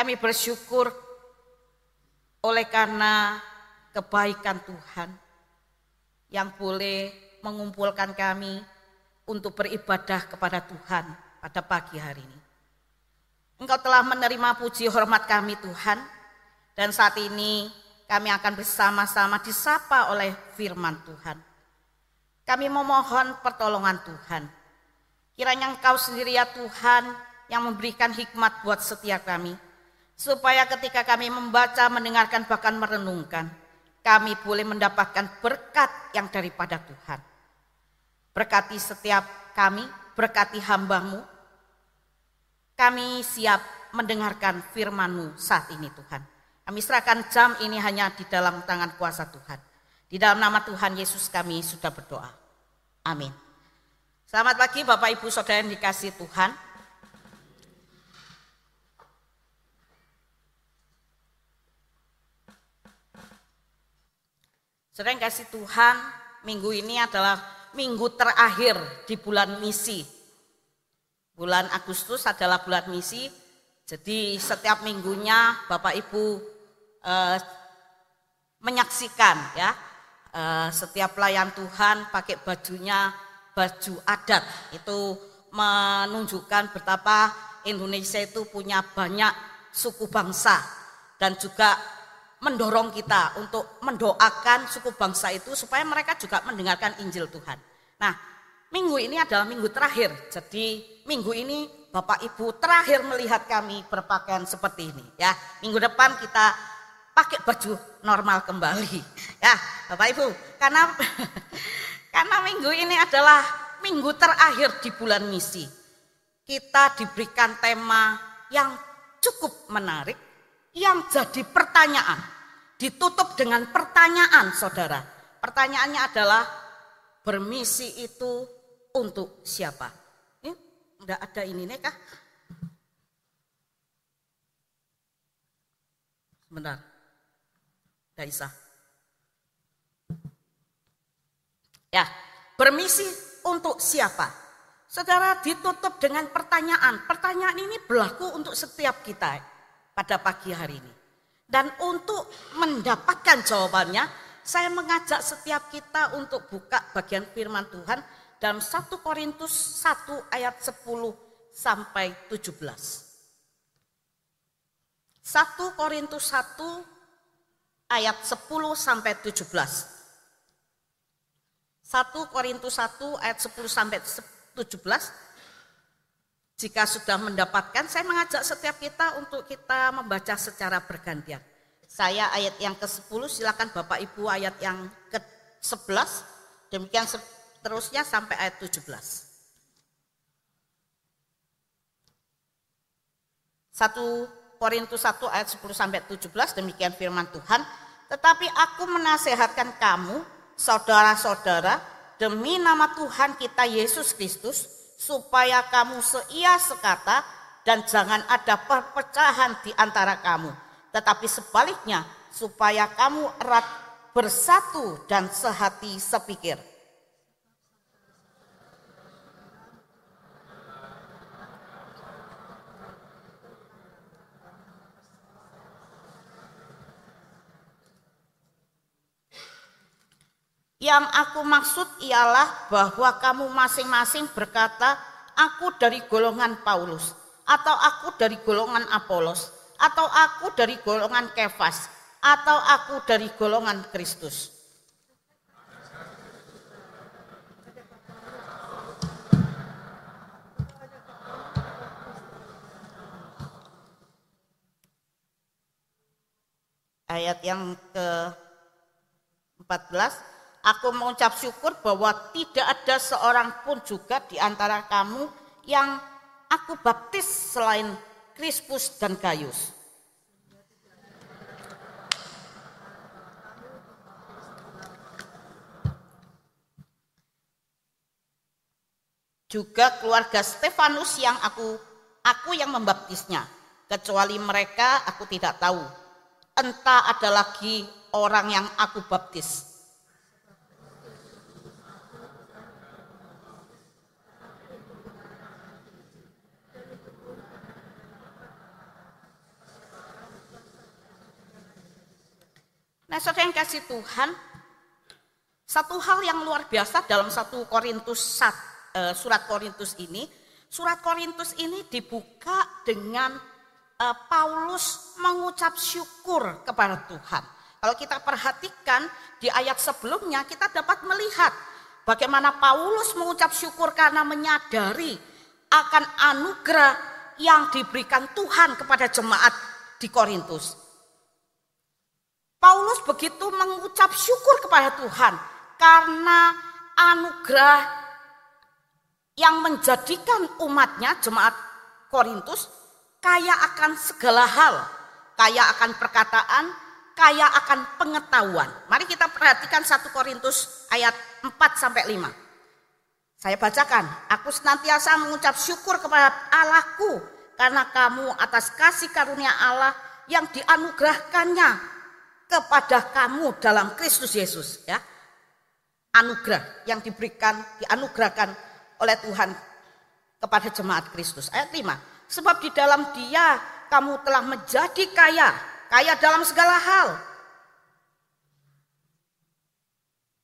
Kami bersyukur oleh karena kebaikan Tuhan yang boleh mengumpulkan kami untuk beribadah kepada Tuhan pada pagi hari ini. Engkau telah menerima puji hormat kami Tuhan dan saat ini kami akan bersama-sama disapa oleh firman Tuhan. Kami memohon pertolongan Tuhan. Kiranya Engkau sendiri ya Tuhan yang memberikan hikmat buat setiap kami. Supaya ketika kami membaca, mendengarkan, bahkan merenungkan, kami boleh mendapatkan berkat yang daripada Tuhan. Berkati setiap kami, berkati hambamu. Kami siap mendengarkan firmanmu saat ini Tuhan. Kami serahkan jam ini hanya di dalam tangan kuasa Tuhan. Di dalam nama Tuhan Yesus kami sudah berdoa. Amin. Selamat pagi Bapak Ibu Saudara yang dikasih Tuhan. Yang kasih Tuhan, minggu ini adalah minggu terakhir di bulan misi. Bulan Agustus adalah bulan misi, jadi setiap minggunya Bapak Ibu eh, menyaksikan ya eh, setiap pelayan Tuhan pakai bajunya baju adat itu menunjukkan betapa Indonesia itu punya banyak suku bangsa dan juga mendorong kita untuk mendoakan suku bangsa itu supaya mereka juga mendengarkan Injil Tuhan. Nah, minggu ini adalah minggu terakhir. Jadi minggu ini Bapak Ibu terakhir melihat kami berpakaian seperti ini ya. Minggu depan kita pakai baju normal kembali. Ya, Bapak Ibu, karena karena minggu ini adalah minggu terakhir di bulan misi. Kita diberikan tema yang cukup menarik yang jadi pertanyaan. Ditutup dengan pertanyaan saudara. Pertanyaannya adalah bermisi itu untuk siapa? Ini enggak ada ini nih kah? Sebentar. Daisa. Ya, bermisi untuk siapa? Saudara ditutup dengan pertanyaan. Pertanyaan ini berlaku untuk setiap kita pada pagi hari ini. Dan untuk mendapatkan jawabannya, saya mengajak setiap kita untuk buka bagian firman Tuhan dalam 1 Korintus 1 ayat 10 sampai 17. 1 Korintus 1 ayat 10 sampai 17. 1 Korintus 1 ayat 10 sampai 17 jika sudah mendapatkan, saya mengajak setiap kita untuk kita membaca secara bergantian. Saya ayat yang ke-10, silakan Bapak Ibu ayat yang ke-11, demikian seterusnya sampai ayat 17. 1 Korintus 1 ayat 10 sampai 17 demikian firman Tuhan. Tetapi aku menasehatkan kamu, saudara-saudara, demi nama Tuhan kita Yesus Kristus, supaya kamu seia sekata dan jangan ada perpecahan di antara kamu. Tetapi sebaliknya, supaya kamu erat bersatu dan sehati sepikir. Yang aku maksud ialah bahwa kamu masing-masing berkata, aku dari golongan Paulus, atau aku dari golongan Apolos, atau aku dari golongan Kefas, atau aku dari golongan Kristus. Ayat yang ke-14 Aku mengucap syukur bahwa tidak ada seorang pun juga di antara kamu yang aku baptis selain Krispus dan Gaius. Juga keluarga Stefanus yang aku aku yang membaptisnya. Kecuali mereka aku tidak tahu. Entah ada lagi orang yang aku baptis Nah, saudara yang kasih Tuhan, satu hal yang luar biasa dalam satu Korintus eh, surat Korintus ini, surat Korintus ini dibuka dengan eh, Paulus mengucap syukur kepada Tuhan. Kalau kita perhatikan di ayat sebelumnya kita dapat melihat bagaimana Paulus mengucap syukur karena menyadari akan anugerah yang diberikan Tuhan kepada jemaat di Korintus. Paulus begitu mengucap syukur kepada Tuhan karena anugerah yang menjadikan umatnya jemaat Korintus kaya akan segala hal, kaya akan perkataan, kaya akan pengetahuan. Mari kita perhatikan 1 Korintus ayat 4 sampai 5. Saya bacakan, aku senantiasa mengucap syukur kepada Allahku karena kamu atas kasih karunia Allah yang dianugerahkannya kepada kamu dalam Kristus Yesus ya. Anugerah yang diberikan, dianugerahkan oleh Tuhan kepada jemaat Kristus. Ayat 5. Sebab di dalam dia kamu telah menjadi kaya, kaya dalam segala hal.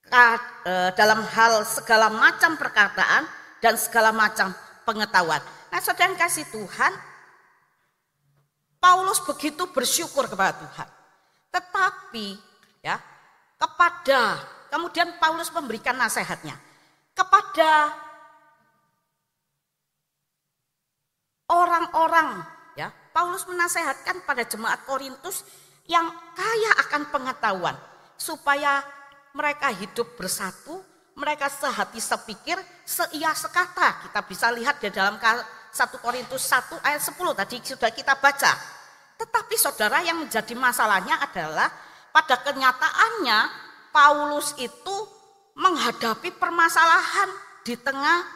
E, dalam hal segala macam perkataan dan segala macam pengetahuan. Nah saudara yang kasih Tuhan, Paulus begitu bersyukur kepada Tuhan. Tetapi ya kepada kemudian Paulus memberikan nasihatnya kepada orang-orang ya Paulus menasehatkan pada jemaat Korintus yang kaya akan pengetahuan supaya mereka hidup bersatu, mereka sehati sepikir, seia sekata. Kita bisa lihat di dalam 1 Korintus 1 ayat 10 tadi sudah kita baca. Tetapi saudara yang menjadi masalahnya adalah pada kenyataannya Paulus itu menghadapi permasalahan di tengah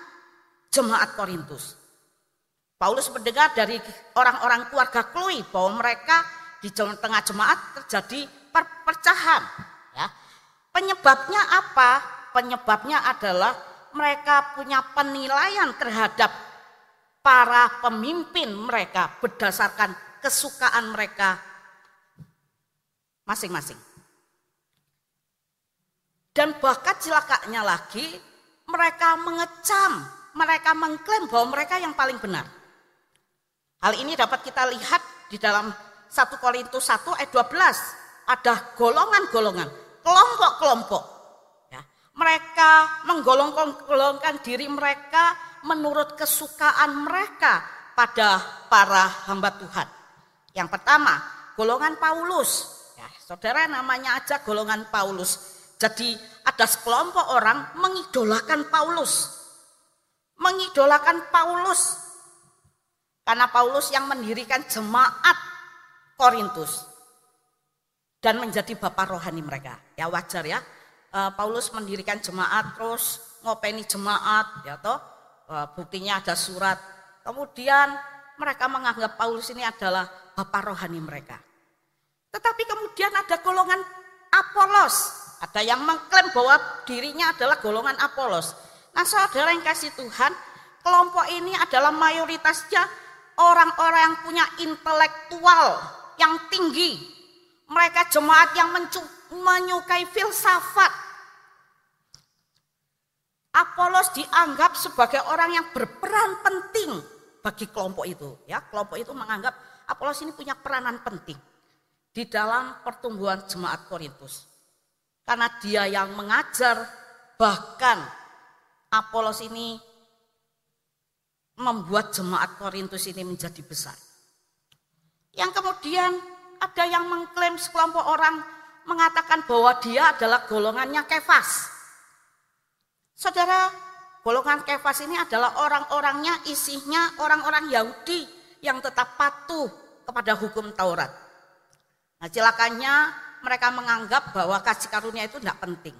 jemaat Korintus. Paulus mendengar dari orang-orang keluarga Chloe bahwa mereka di tengah jemaat terjadi perpecahan. Ya. Penyebabnya apa? Penyebabnya adalah mereka punya penilaian terhadap para pemimpin mereka berdasarkan kesukaan mereka masing-masing. Dan bahkan celakanya lagi, mereka mengecam, mereka mengklaim bahwa mereka yang paling benar. Hal ini dapat kita lihat di dalam 1 Korintus 1 ayat 12. Ada golongan-golongan, kelompok-kelompok. Ya, mereka menggolongkan diri mereka menurut kesukaan mereka pada para hamba Tuhan. Yang pertama, golongan Paulus. Ya, saudara namanya aja golongan Paulus. Jadi ada sekelompok orang mengidolakan Paulus. Mengidolakan Paulus. Karena Paulus yang mendirikan jemaat Korintus. Dan menjadi bapak rohani mereka. Ya wajar ya. Eh, Paulus mendirikan jemaat terus ngopeni jemaat ya toh. Eh, buktinya ada surat. Kemudian mereka menganggap Paulus ini adalah bapak rohani mereka. Tetapi kemudian ada golongan Apolos. Ada yang mengklaim bahwa dirinya adalah golongan Apolos. Nah saudara yang kasih Tuhan, kelompok ini adalah mayoritasnya orang-orang yang punya intelektual yang tinggi. Mereka jemaat yang menyukai filsafat. Apolos dianggap sebagai orang yang berperan penting bagi kelompok itu. Ya, kelompok itu menganggap Apolos ini punya peranan penting di dalam pertumbuhan jemaat Korintus. Karena dia yang mengajar, bahkan Apolos ini membuat jemaat Korintus ini menjadi besar. Yang kemudian ada yang mengklaim sekelompok orang mengatakan bahwa dia adalah golongannya Kefas. Saudara, golongan Kefas ini adalah orang-orangnya isinya orang-orang Yahudi yang tetap patuh kepada hukum Taurat. Nah celakanya mereka menganggap bahwa kasih karunia itu tidak penting.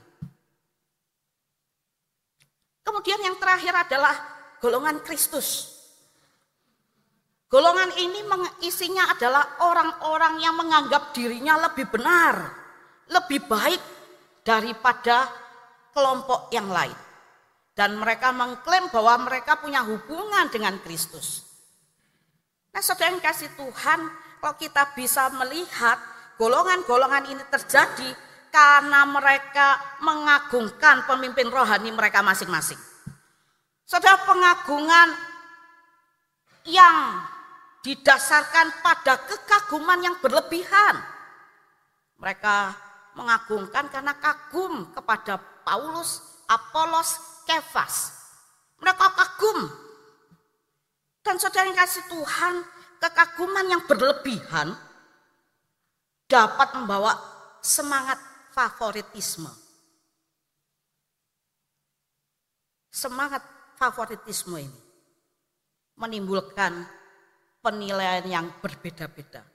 Kemudian yang terakhir adalah golongan Kristus. Golongan ini isinya adalah orang-orang yang menganggap dirinya lebih benar, lebih baik daripada kelompok yang lain. Dan mereka mengklaim bahwa mereka punya hubungan dengan Kristus. Nah saudara yang kasih Tuhan, kalau kita bisa melihat golongan-golongan ini terjadi karena mereka mengagungkan pemimpin rohani mereka masing-masing. Saudara pengagungan yang didasarkan pada kekaguman yang berlebihan. Mereka mengagungkan karena kagum kepada Paulus, Apolos, Kefas. Mereka kagum. Dan saudara yang kasih Tuhan, kekaguman yang berlebihan dapat membawa semangat favoritisme. Semangat favoritisme ini menimbulkan penilaian yang berbeda-beda.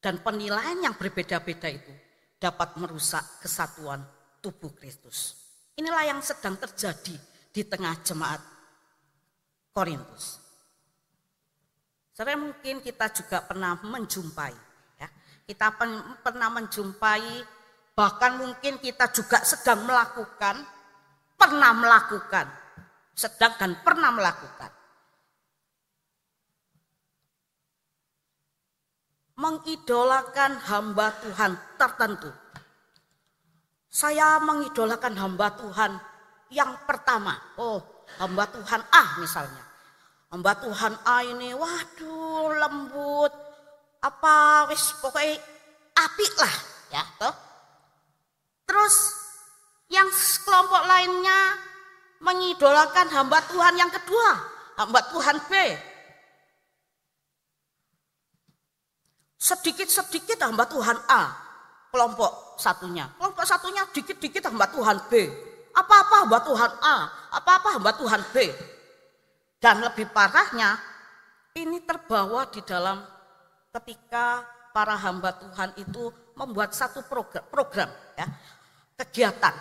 Dan penilaian yang berbeda-beda itu dapat merusak kesatuan tubuh Kristus. Inilah yang sedang terjadi di tengah jemaat Korintus. Saya mungkin kita juga pernah menjumpai, ya. kita pernah menjumpai, bahkan mungkin kita juga sedang melakukan, pernah melakukan, sedang dan pernah melakukan mengidolakan hamba Tuhan tertentu. Saya mengidolakan hamba Tuhan yang pertama. Oh, hamba Tuhan A misalnya. Hamba Tuhan A ini waduh lembut apa wis pokoknya api lah ya toh. Terus yang kelompok lainnya mengidolakan hamba Tuhan yang kedua, hamba Tuhan B Sedikit-sedikit hamba Tuhan A, kelompok satunya. Kelompok satunya dikit-dikit hamba Tuhan B. Apa-apa hamba Tuhan A, apa-apa hamba Tuhan B. Dan lebih parahnya, ini terbawa di dalam ketika para hamba Tuhan itu membuat satu program, program ya, kegiatan.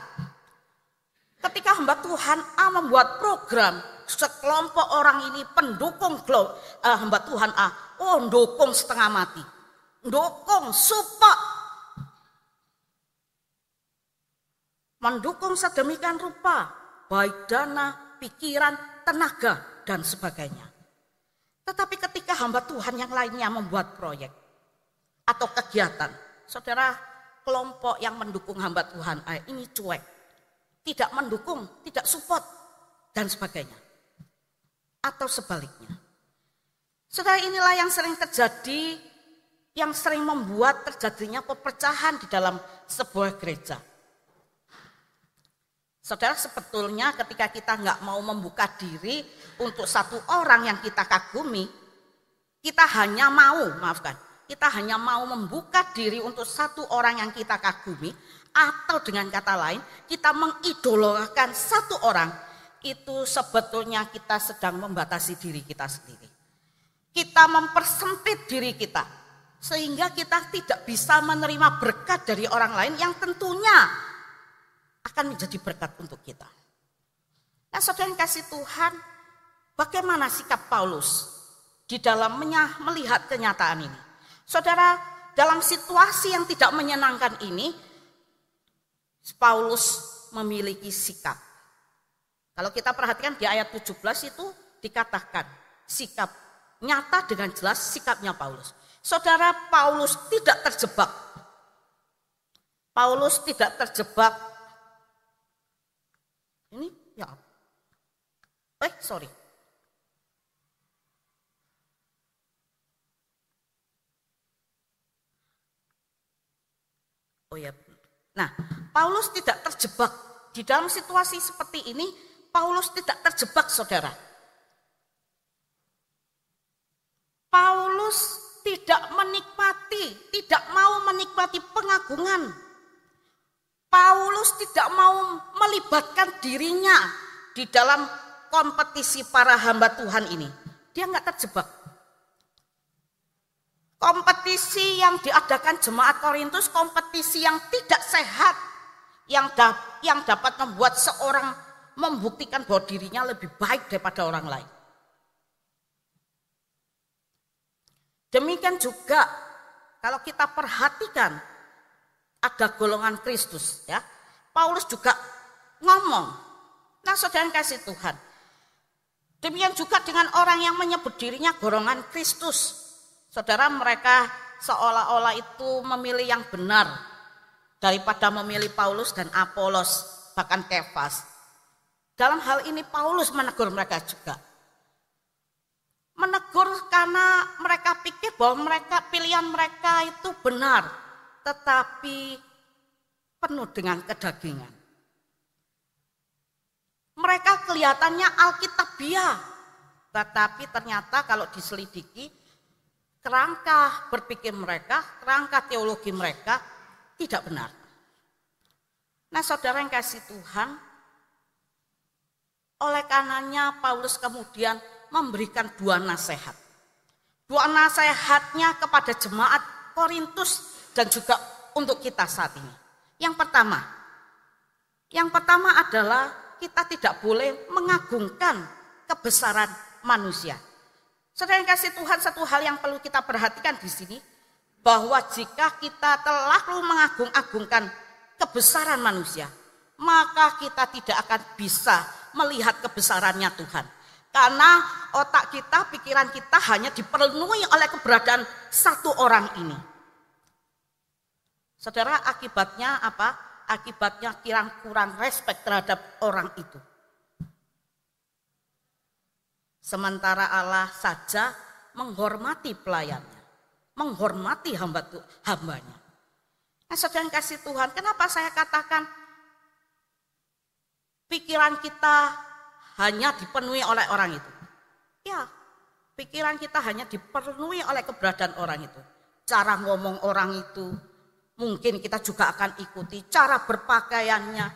Ketika hamba Tuhan A membuat program, sekelompok orang ini pendukung uh, hamba Tuhan A, oh dukung setengah mati Mendukung, support. Mendukung sedemikian rupa, baik dana, pikiran, tenaga, dan sebagainya. Tetapi ketika hamba Tuhan yang lainnya membuat proyek atau kegiatan, saudara kelompok yang mendukung hamba Tuhan eh, ini cuek, tidak mendukung, tidak support, dan sebagainya. Atau sebaliknya. Saudara inilah yang sering terjadi yang sering membuat terjadinya perpecahan di dalam sebuah gereja. Saudara sebetulnya ketika kita nggak mau membuka diri untuk satu orang yang kita kagumi, kita hanya mau, maafkan, kita hanya mau membuka diri untuk satu orang yang kita kagumi, atau dengan kata lain, kita mengidolakan satu orang, itu sebetulnya kita sedang membatasi diri kita sendiri. Kita mempersempit diri kita sehingga kita tidak bisa menerima berkat dari orang lain yang tentunya akan menjadi berkat untuk kita. Nah saudara yang kasih Tuhan, bagaimana sikap Paulus di dalam melihat kenyataan ini? Saudara, dalam situasi yang tidak menyenangkan ini, Paulus memiliki sikap. Kalau kita perhatikan di ayat 17 itu dikatakan sikap nyata dengan jelas sikapnya Paulus. Saudara Paulus tidak terjebak. Paulus tidak terjebak. Ini ya. Eh, sorry. Oh ya. Nah, Paulus tidak terjebak di dalam situasi seperti ini. Paulus tidak terjebak, saudara. Paulus tidak menikmati, tidak mau menikmati pengagungan. Paulus tidak mau melibatkan dirinya di dalam kompetisi para hamba Tuhan ini. Dia nggak terjebak. Kompetisi yang diadakan jemaat Korintus, kompetisi yang tidak sehat, yang, da yang dapat membuat seorang membuktikan bahwa dirinya lebih baik daripada orang lain. Demikian juga kalau kita perhatikan ada golongan Kristus ya. Paulus juga ngomong. Nah saudara kasih Tuhan. Demikian juga dengan orang yang menyebut dirinya golongan Kristus. Saudara mereka seolah-olah itu memilih yang benar, daripada memilih Paulus dan Apolos bahkan Kefas. Dalam hal ini Paulus menegur mereka juga. Menegur karena mereka pikir bahwa mereka pilihan mereka itu benar, tetapi penuh dengan kedagingan. Mereka kelihatannya alkitabiah, tetapi ternyata kalau diselidiki kerangka berpikir mereka, kerangka teologi mereka tidak benar. Nah saudara yang kasih Tuhan, oleh karenanya Paulus kemudian memberikan dua nasihat. Dua nasihatnya kepada jemaat Korintus dan juga untuk kita saat ini. Yang pertama, yang pertama adalah kita tidak boleh mengagungkan kebesaran manusia. Saudara yang kasih Tuhan satu hal yang perlu kita perhatikan di sini bahwa jika kita terlalu mengagung-agungkan kebesaran manusia, maka kita tidak akan bisa melihat kebesarannya Tuhan. Karena otak kita, pikiran kita hanya dipenuhi oleh keberadaan satu orang ini. Saudara, akibatnya apa? Akibatnya kirang kurang respect terhadap orang itu. Sementara Allah saja menghormati pelayannya, menghormati hamba hambanya. Nah, saudara kasih Tuhan, kenapa saya katakan pikiran kita hanya dipenuhi oleh orang itu. Ya, pikiran kita hanya dipenuhi oleh keberadaan orang itu. Cara ngomong orang itu mungkin kita juga akan ikuti. Cara berpakaiannya,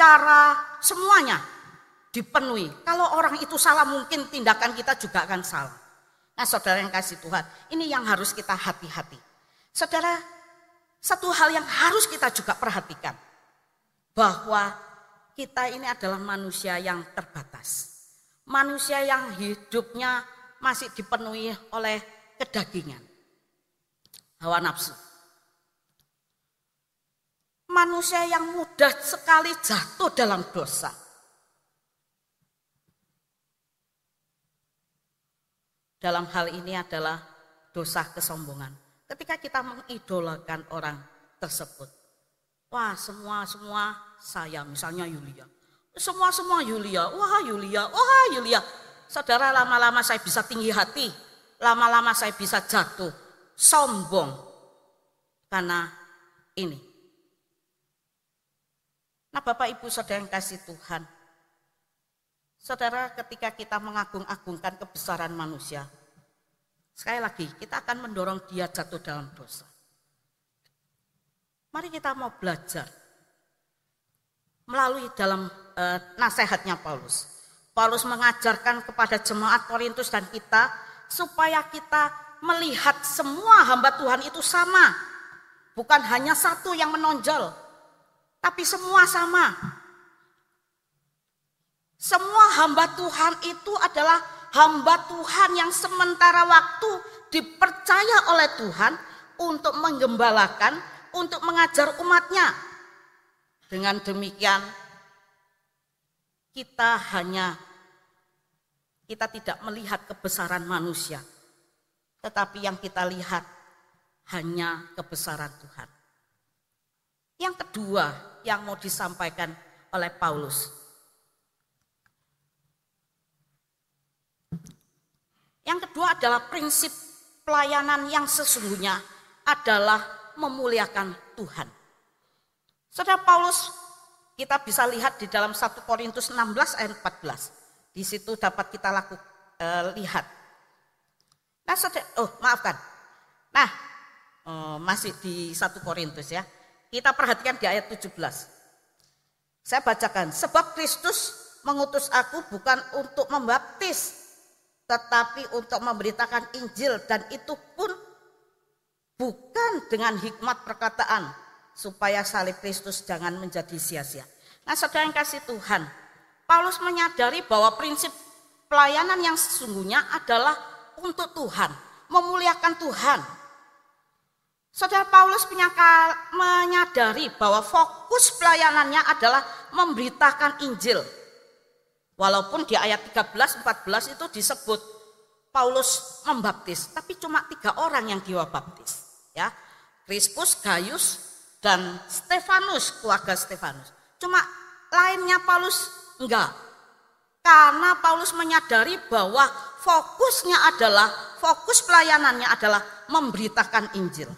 cara semuanya dipenuhi. Kalau orang itu salah mungkin tindakan kita juga akan salah. Nah saudara yang kasih Tuhan, ini yang harus kita hati-hati. Saudara, satu hal yang harus kita juga perhatikan bahwa kita ini adalah manusia yang terbatas. Manusia yang hidupnya masih dipenuhi oleh kedagingan. Hawa nafsu. Manusia yang mudah sekali jatuh dalam dosa. Dalam hal ini adalah dosa kesombongan. Ketika kita mengidolakan orang tersebut. Wah semua semua saya misalnya Yulia. Semua semua Yulia. Wah Yulia. Wah Yulia. Saudara lama-lama saya bisa tinggi hati. Lama-lama saya bisa jatuh. Sombong. Karena ini. Nah Bapak Ibu Saudara yang kasih Tuhan. Saudara ketika kita mengagung-agungkan kebesaran manusia. Sekali lagi kita akan mendorong dia jatuh dalam dosa. Mari kita mau belajar melalui dalam e, nasihatnya Paulus. Paulus mengajarkan kepada jemaat Korintus dan kita supaya kita melihat semua hamba Tuhan itu sama. Bukan hanya satu yang menonjol, tapi semua sama. Semua hamba Tuhan itu adalah hamba Tuhan yang sementara waktu dipercaya oleh Tuhan untuk menggembalakan untuk mengajar umatnya. Dengan demikian kita hanya kita tidak melihat kebesaran manusia. Tetapi yang kita lihat hanya kebesaran Tuhan. Yang kedua yang mau disampaikan oleh Paulus. Yang kedua adalah prinsip pelayanan yang sesungguhnya adalah memuliakan Tuhan. Saudara Paulus kita bisa lihat di dalam 1 Korintus 16 ayat 14. Di situ dapat kita laku, eh, lihat. Nah, saudara, oh maafkan. Nah, oh, masih di 1 Korintus ya. Kita perhatikan di ayat 17. Saya bacakan, sebab Kristus mengutus aku bukan untuk membaptis, tetapi untuk memberitakan Injil dan itu pun bukan dengan hikmat perkataan supaya salib Kristus jangan menjadi sia-sia. Nah, saudara yang kasih Tuhan, Paulus menyadari bahwa prinsip pelayanan yang sesungguhnya adalah untuk Tuhan, memuliakan Tuhan. Saudara Paulus menyadari bahwa fokus pelayanannya adalah memberitakan Injil. Walaupun di ayat 13, 14 itu disebut Paulus membaptis, tapi cuma tiga orang yang baptis Ya, Crispus, Gaius, dan Stefanus, keluarga Stefanus. Cuma lainnya Paulus enggak. Karena Paulus menyadari bahwa fokusnya adalah, fokus pelayanannya adalah memberitakan Injil.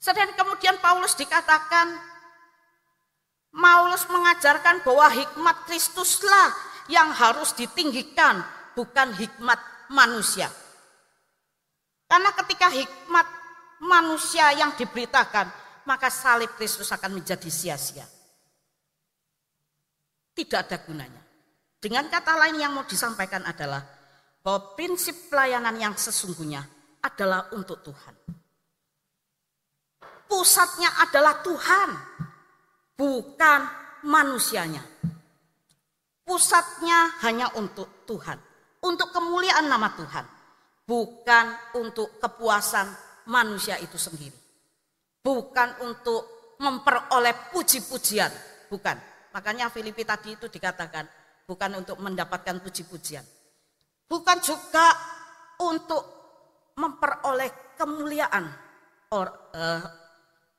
Sedang kemudian Paulus dikatakan, Paulus mengajarkan bahwa hikmat Kristuslah yang harus ditinggikan, bukan hikmat manusia. Karena ketika hikmat manusia yang diberitakan, maka salib Kristus akan menjadi sia-sia. Tidak ada gunanya. Dengan kata lain yang mau disampaikan adalah bahwa prinsip pelayanan yang sesungguhnya adalah untuk Tuhan. Pusatnya adalah Tuhan, bukan manusianya. Pusatnya hanya untuk Tuhan, untuk kemuliaan nama Tuhan, bukan untuk kepuasan manusia itu sendiri. Bukan untuk memperoleh puji-pujian, bukan. Makanya Filipi tadi itu dikatakan bukan untuk mendapatkan puji-pujian. Bukan juga untuk memperoleh kemuliaan uh,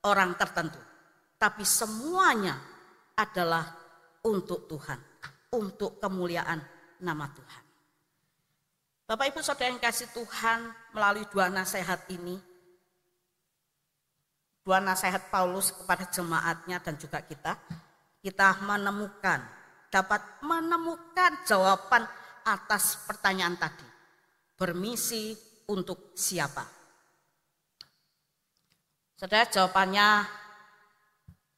orang tertentu. Tapi semuanya adalah untuk Tuhan, untuk kemuliaan nama Tuhan. Bapak Ibu Saudara yang kasih Tuhan melalui dua nasihat ini, dua nasihat Paulus kepada jemaatnya dan juga kita, kita menemukan, dapat menemukan jawaban atas pertanyaan tadi. Bermisi untuk siapa? Saudara jawabannya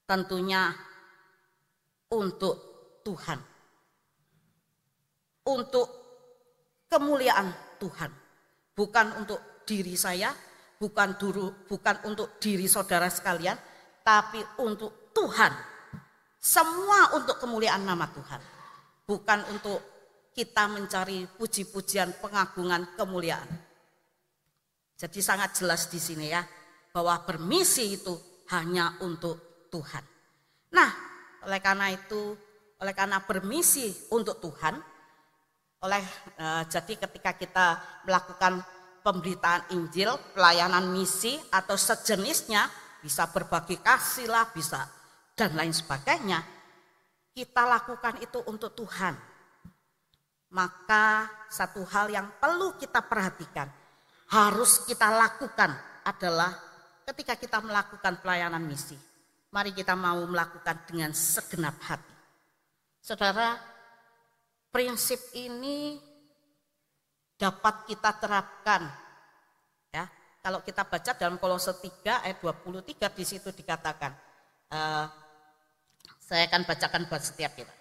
tentunya untuk Tuhan. Untuk kemuliaan Tuhan. Bukan untuk diri saya, bukan dulu, bukan untuk diri saudara sekalian, tapi untuk Tuhan. Semua untuk kemuliaan nama Tuhan. Bukan untuk kita mencari puji-pujian, pengagungan, kemuliaan. Jadi sangat jelas di sini ya, bahwa bermisi itu hanya untuk Tuhan. Nah, oleh karena itu, oleh karena bermisi untuk Tuhan, oleh e, jadi ketika kita melakukan pemberitaan Injil, pelayanan misi atau sejenisnya, bisa berbagi kasih lah, bisa dan lain sebagainya, kita lakukan itu untuk Tuhan. Maka satu hal yang perlu kita perhatikan, harus kita lakukan adalah ketika kita melakukan pelayanan misi. Mari kita mau melakukan dengan segenap hati. Saudara, prinsip ini dapat kita terapkan. Ya, kalau kita baca dalam Kolose 3 ayat 23 di situ dikatakan, uh, saya akan bacakan buat setiap kita.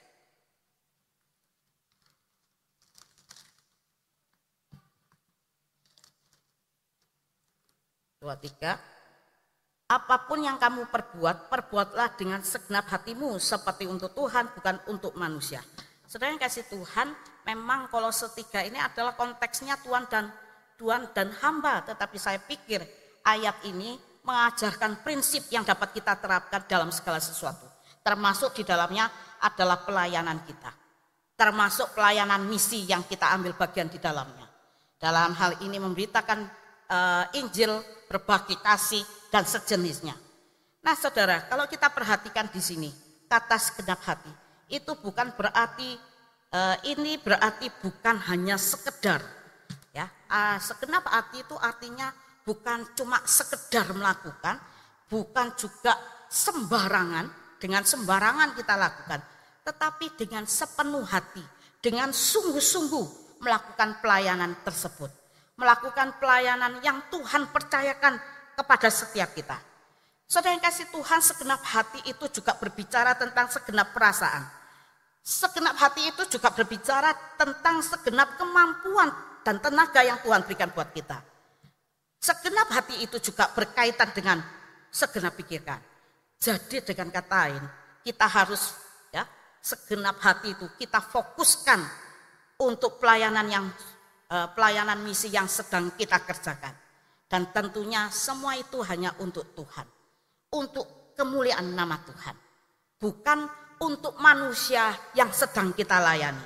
Dua tiga. Apa pun yang kamu perbuat, perbuatlah dengan segenap hatimu seperti untuk Tuhan, bukan untuk manusia. Yang kasih Tuhan, memang kalau setiga ini adalah konteksnya Tuhan dan Tuhan dan hamba. Tetapi saya pikir ayat ini mengajarkan prinsip yang dapat kita terapkan dalam segala sesuatu. Termasuk di dalamnya adalah pelayanan kita. Termasuk pelayanan misi yang kita ambil bagian di dalamnya. Dalam hal ini memberitakan uh, Injil, kasih, dan sejenisnya. Nah saudara, kalau kita perhatikan di sini, kata segenap hati, itu bukan berarti uh, ini berarti bukan hanya sekedar ya uh, segenap hati itu artinya bukan cuma sekedar melakukan bukan juga sembarangan dengan sembarangan kita lakukan tetapi dengan sepenuh hati dengan sungguh-sungguh melakukan pelayanan tersebut melakukan pelayanan yang Tuhan percayakan kepada setiap kita Saudara yang kasih Tuhan segenap hati itu juga berbicara tentang segenap perasaan. Segenap hati itu juga berbicara tentang segenap kemampuan dan tenaga yang Tuhan berikan buat kita. Segenap hati itu juga berkaitan dengan segenap pikiran. Jadi dengan kata lain, kita harus ya segenap hati itu kita fokuskan untuk pelayanan yang pelayanan misi yang sedang kita kerjakan. Dan tentunya semua itu hanya untuk Tuhan untuk kemuliaan nama Tuhan. Bukan untuk manusia yang sedang kita layani.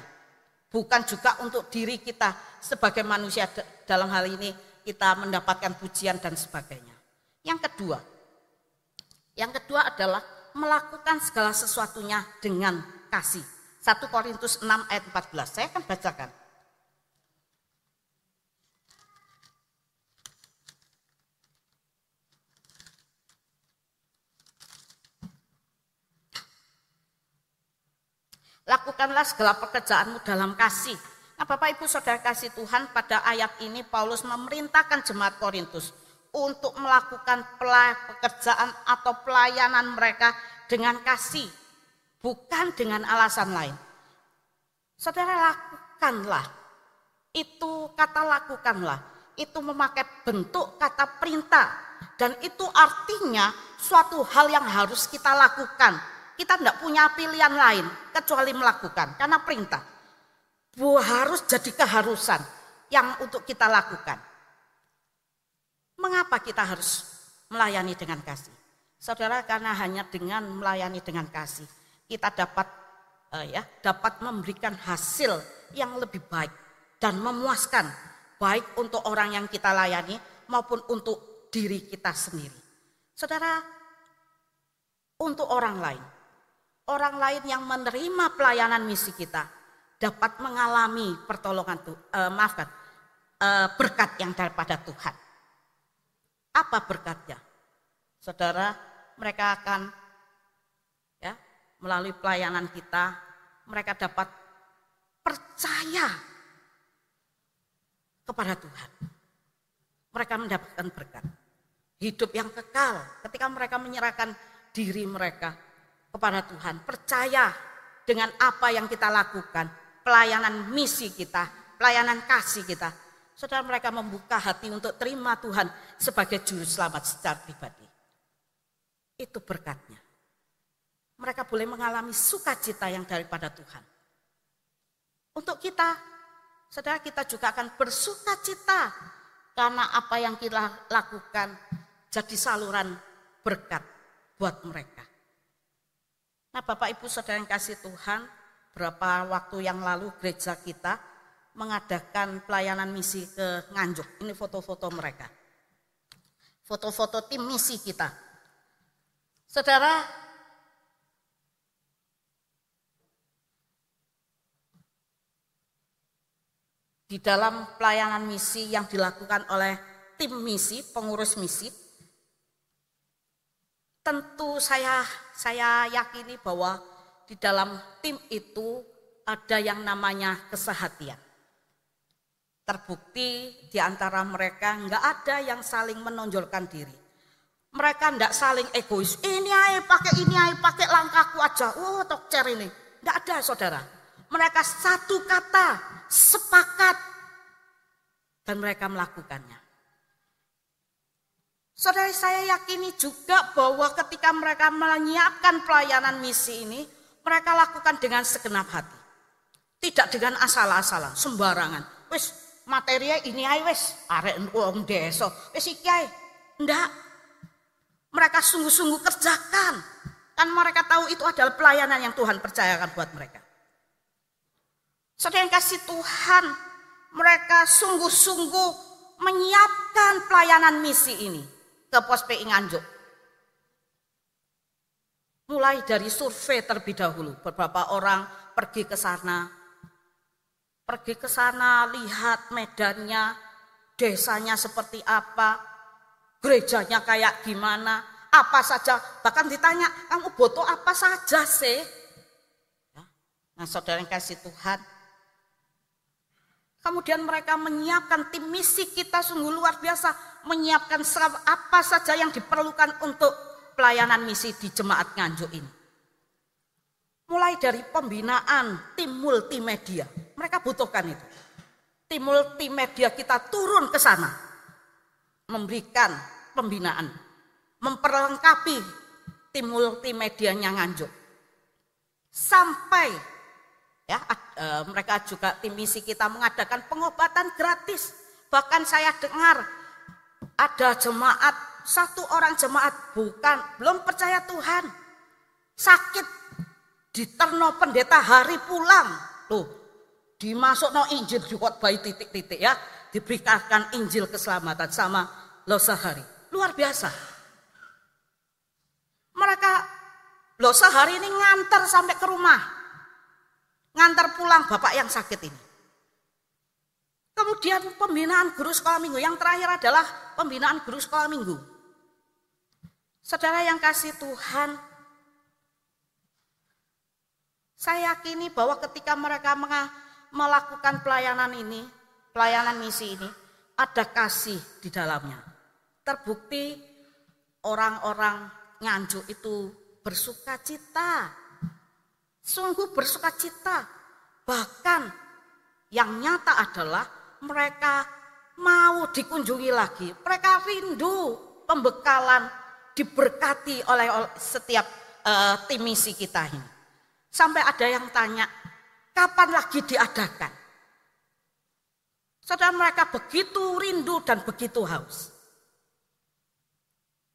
Bukan juga untuk diri kita sebagai manusia dalam hal ini kita mendapatkan pujian dan sebagainya. Yang kedua, yang kedua adalah melakukan segala sesuatunya dengan kasih. 1 Korintus 6 ayat 14. Saya akan bacakan. Lakukanlah segala pekerjaanmu dalam kasih. Nah Bapak Ibu Saudara kasih Tuhan pada ayat ini Paulus memerintahkan jemaat Korintus untuk melakukan pekerjaan atau pelayanan mereka dengan kasih. Bukan dengan alasan lain. Saudara lakukanlah. Itu kata lakukanlah. Itu memakai bentuk kata perintah. Dan itu artinya suatu hal yang harus kita lakukan kita tidak punya pilihan lain kecuali melakukan karena perintah. Bu harus jadi keharusan yang untuk kita lakukan. Mengapa kita harus melayani dengan kasih? Saudara, karena hanya dengan melayani dengan kasih kita dapat uh, ya dapat memberikan hasil yang lebih baik dan memuaskan baik untuk orang yang kita layani maupun untuk diri kita sendiri. Saudara, untuk orang lain orang lain yang menerima pelayanan misi kita dapat mengalami pertolongan tuh, eh, maafkan eh, berkat yang daripada Tuhan. Apa berkatnya? Saudara, mereka akan ya melalui pelayanan kita mereka dapat percaya kepada Tuhan. Mereka mendapatkan berkat. Hidup yang kekal ketika mereka menyerahkan diri mereka kepada Tuhan, percaya dengan apa yang kita lakukan, pelayanan misi kita, pelayanan kasih kita. Saudara mereka membuka hati untuk terima Tuhan sebagai juru selamat secara pribadi. Itu berkatnya. Mereka boleh mengalami sukacita yang daripada Tuhan. Untuk kita, saudara kita juga akan bersukacita karena apa yang kita lakukan jadi saluran berkat buat mereka. Nah Bapak Ibu Saudara yang kasih Tuhan, berapa waktu yang lalu gereja kita mengadakan pelayanan misi ke Nganjuk. Ini foto-foto mereka. Foto-foto tim misi kita. Saudara, di dalam pelayanan misi yang dilakukan oleh tim misi, pengurus misi, tentu saya saya yakini bahwa di dalam tim itu ada yang namanya kesehatian. Terbukti di antara mereka nggak ada yang saling menonjolkan diri. Mereka nggak saling egois. Ini aja pakai ini aja pakai langkahku aja. Oh tokcer ini. Nggak ada saudara. Mereka satu kata sepakat dan mereka melakukannya. Saudara saya yakini juga bahwa ketika mereka menyiapkan pelayanan misi ini, mereka lakukan dengan segenap hati. Tidak dengan asal-asalan, sembarangan. Wis materinya ini ae wis, arek wong desa, wis iki ae. Enggak. Mereka sungguh-sungguh kerjakan. Kan mereka tahu itu adalah pelayanan yang Tuhan percayakan buat mereka. Saudara yang kasih Tuhan, mereka sungguh-sungguh menyiapkan pelayanan misi ini ke pos PI Nganjuk. Mulai dari survei terlebih dahulu, beberapa orang pergi ke sana, pergi ke sana lihat medannya, desanya seperti apa, gerejanya kayak gimana, apa saja, bahkan ditanya, kamu butuh apa saja sih? Ya. Nah saudara yang kasih Tuhan, Kemudian mereka menyiapkan tim misi kita sungguh luar biasa. Menyiapkan apa saja yang diperlukan untuk pelayanan misi di jemaat nganjuk ini. Mulai dari pembinaan tim multimedia. Mereka butuhkan itu. Tim multimedia kita turun ke sana. Memberikan pembinaan. Memperlengkapi tim multimedianya nganjuk. Sampai Ya, e, mereka juga tim misi kita mengadakan pengobatan gratis. Bahkan saya dengar ada jemaat, satu orang jemaat bukan belum percaya Tuhan. Sakit di terno pendeta hari pulang. Loh, Dimasuk no Injil bayi titik-titik ya. Diberikan Injil keselamatan sama Losahari. Luar biasa. Mereka Losahari ini ngantar sampai ke rumah. Ngantar pulang bapak yang sakit ini. Kemudian pembinaan guru sekolah minggu. Yang terakhir adalah pembinaan guru sekolah minggu. Saudara yang kasih Tuhan, saya yakini bahwa ketika mereka melakukan pelayanan ini, pelayanan misi ini, ada kasih di dalamnya. Terbukti orang-orang nganjuk itu bersuka cita. Sungguh bersuka cita. Bahkan yang nyata adalah mereka mau dikunjungi lagi. Mereka rindu pembekalan diberkati oleh setiap uh, tim misi kita ini. Sampai ada yang tanya, kapan lagi diadakan? Saudara mereka begitu rindu dan begitu haus.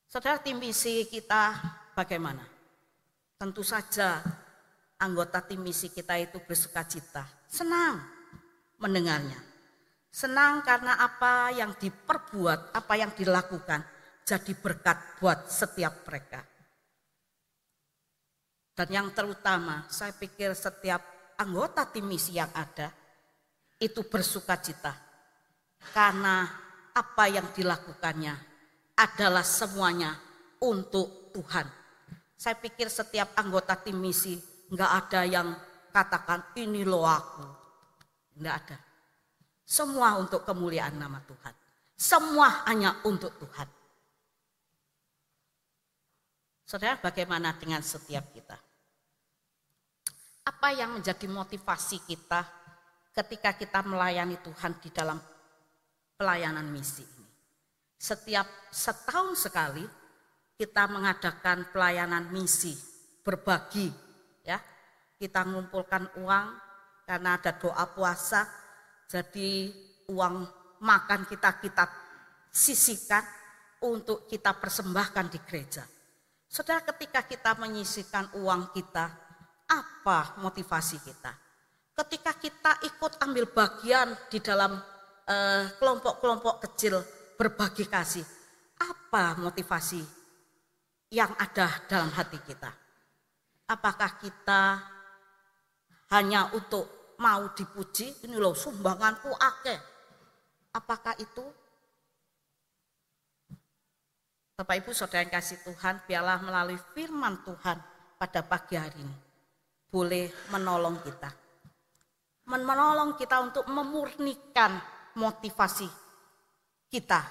Saudara tim misi kita bagaimana? Tentu saja anggota tim misi kita itu bersuka cita, senang mendengarnya. Senang karena apa yang diperbuat, apa yang dilakukan jadi berkat buat setiap mereka. Dan yang terutama, saya pikir setiap anggota tim misi yang ada itu bersuka cita. Karena apa yang dilakukannya adalah semuanya untuk Tuhan. Saya pikir setiap anggota tim misi nggak ada yang katakan ini lo aku. Nggak ada. Semua untuk kemuliaan nama Tuhan. Semua hanya untuk Tuhan. Saudara, bagaimana dengan setiap kita? Apa yang menjadi motivasi kita ketika kita melayani Tuhan di dalam pelayanan misi ini? Setiap setahun sekali kita mengadakan pelayanan misi, berbagi ya. Kita mengumpulkan uang karena ada doa puasa. Jadi uang makan kita kita sisihkan untuk kita persembahkan di gereja. Saudara ketika kita menyisihkan uang kita, apa motivasi kita? Ketika kita ikut ambil bagian di dalam eh, kelompok-kelompok eh, kecil berbagi kasih, apa motivasi yang ada dalam hati kita? Apakah kita hanya untuk mau dipuji, ini loh sumbanganku akeh. Apakah itu Bapak Ibu Saudara yang kasih Tuhan, biarlah melalui firman Tuhan pada pagi hari ini boleh menolong kita. Menolong kita untuk memurnikan motivasi kita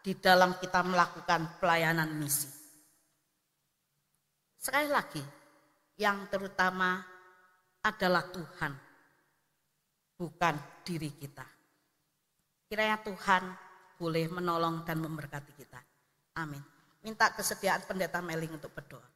di dalam kita melakukan pelayanan misi. Sekali lagi, yang terutama adalah Tuhan, bukan diri kita. Kiranya Tuhan boleh menolong dan memberkati kita. Amin. Minta kesediaan pendeta Meling untuk berdoa.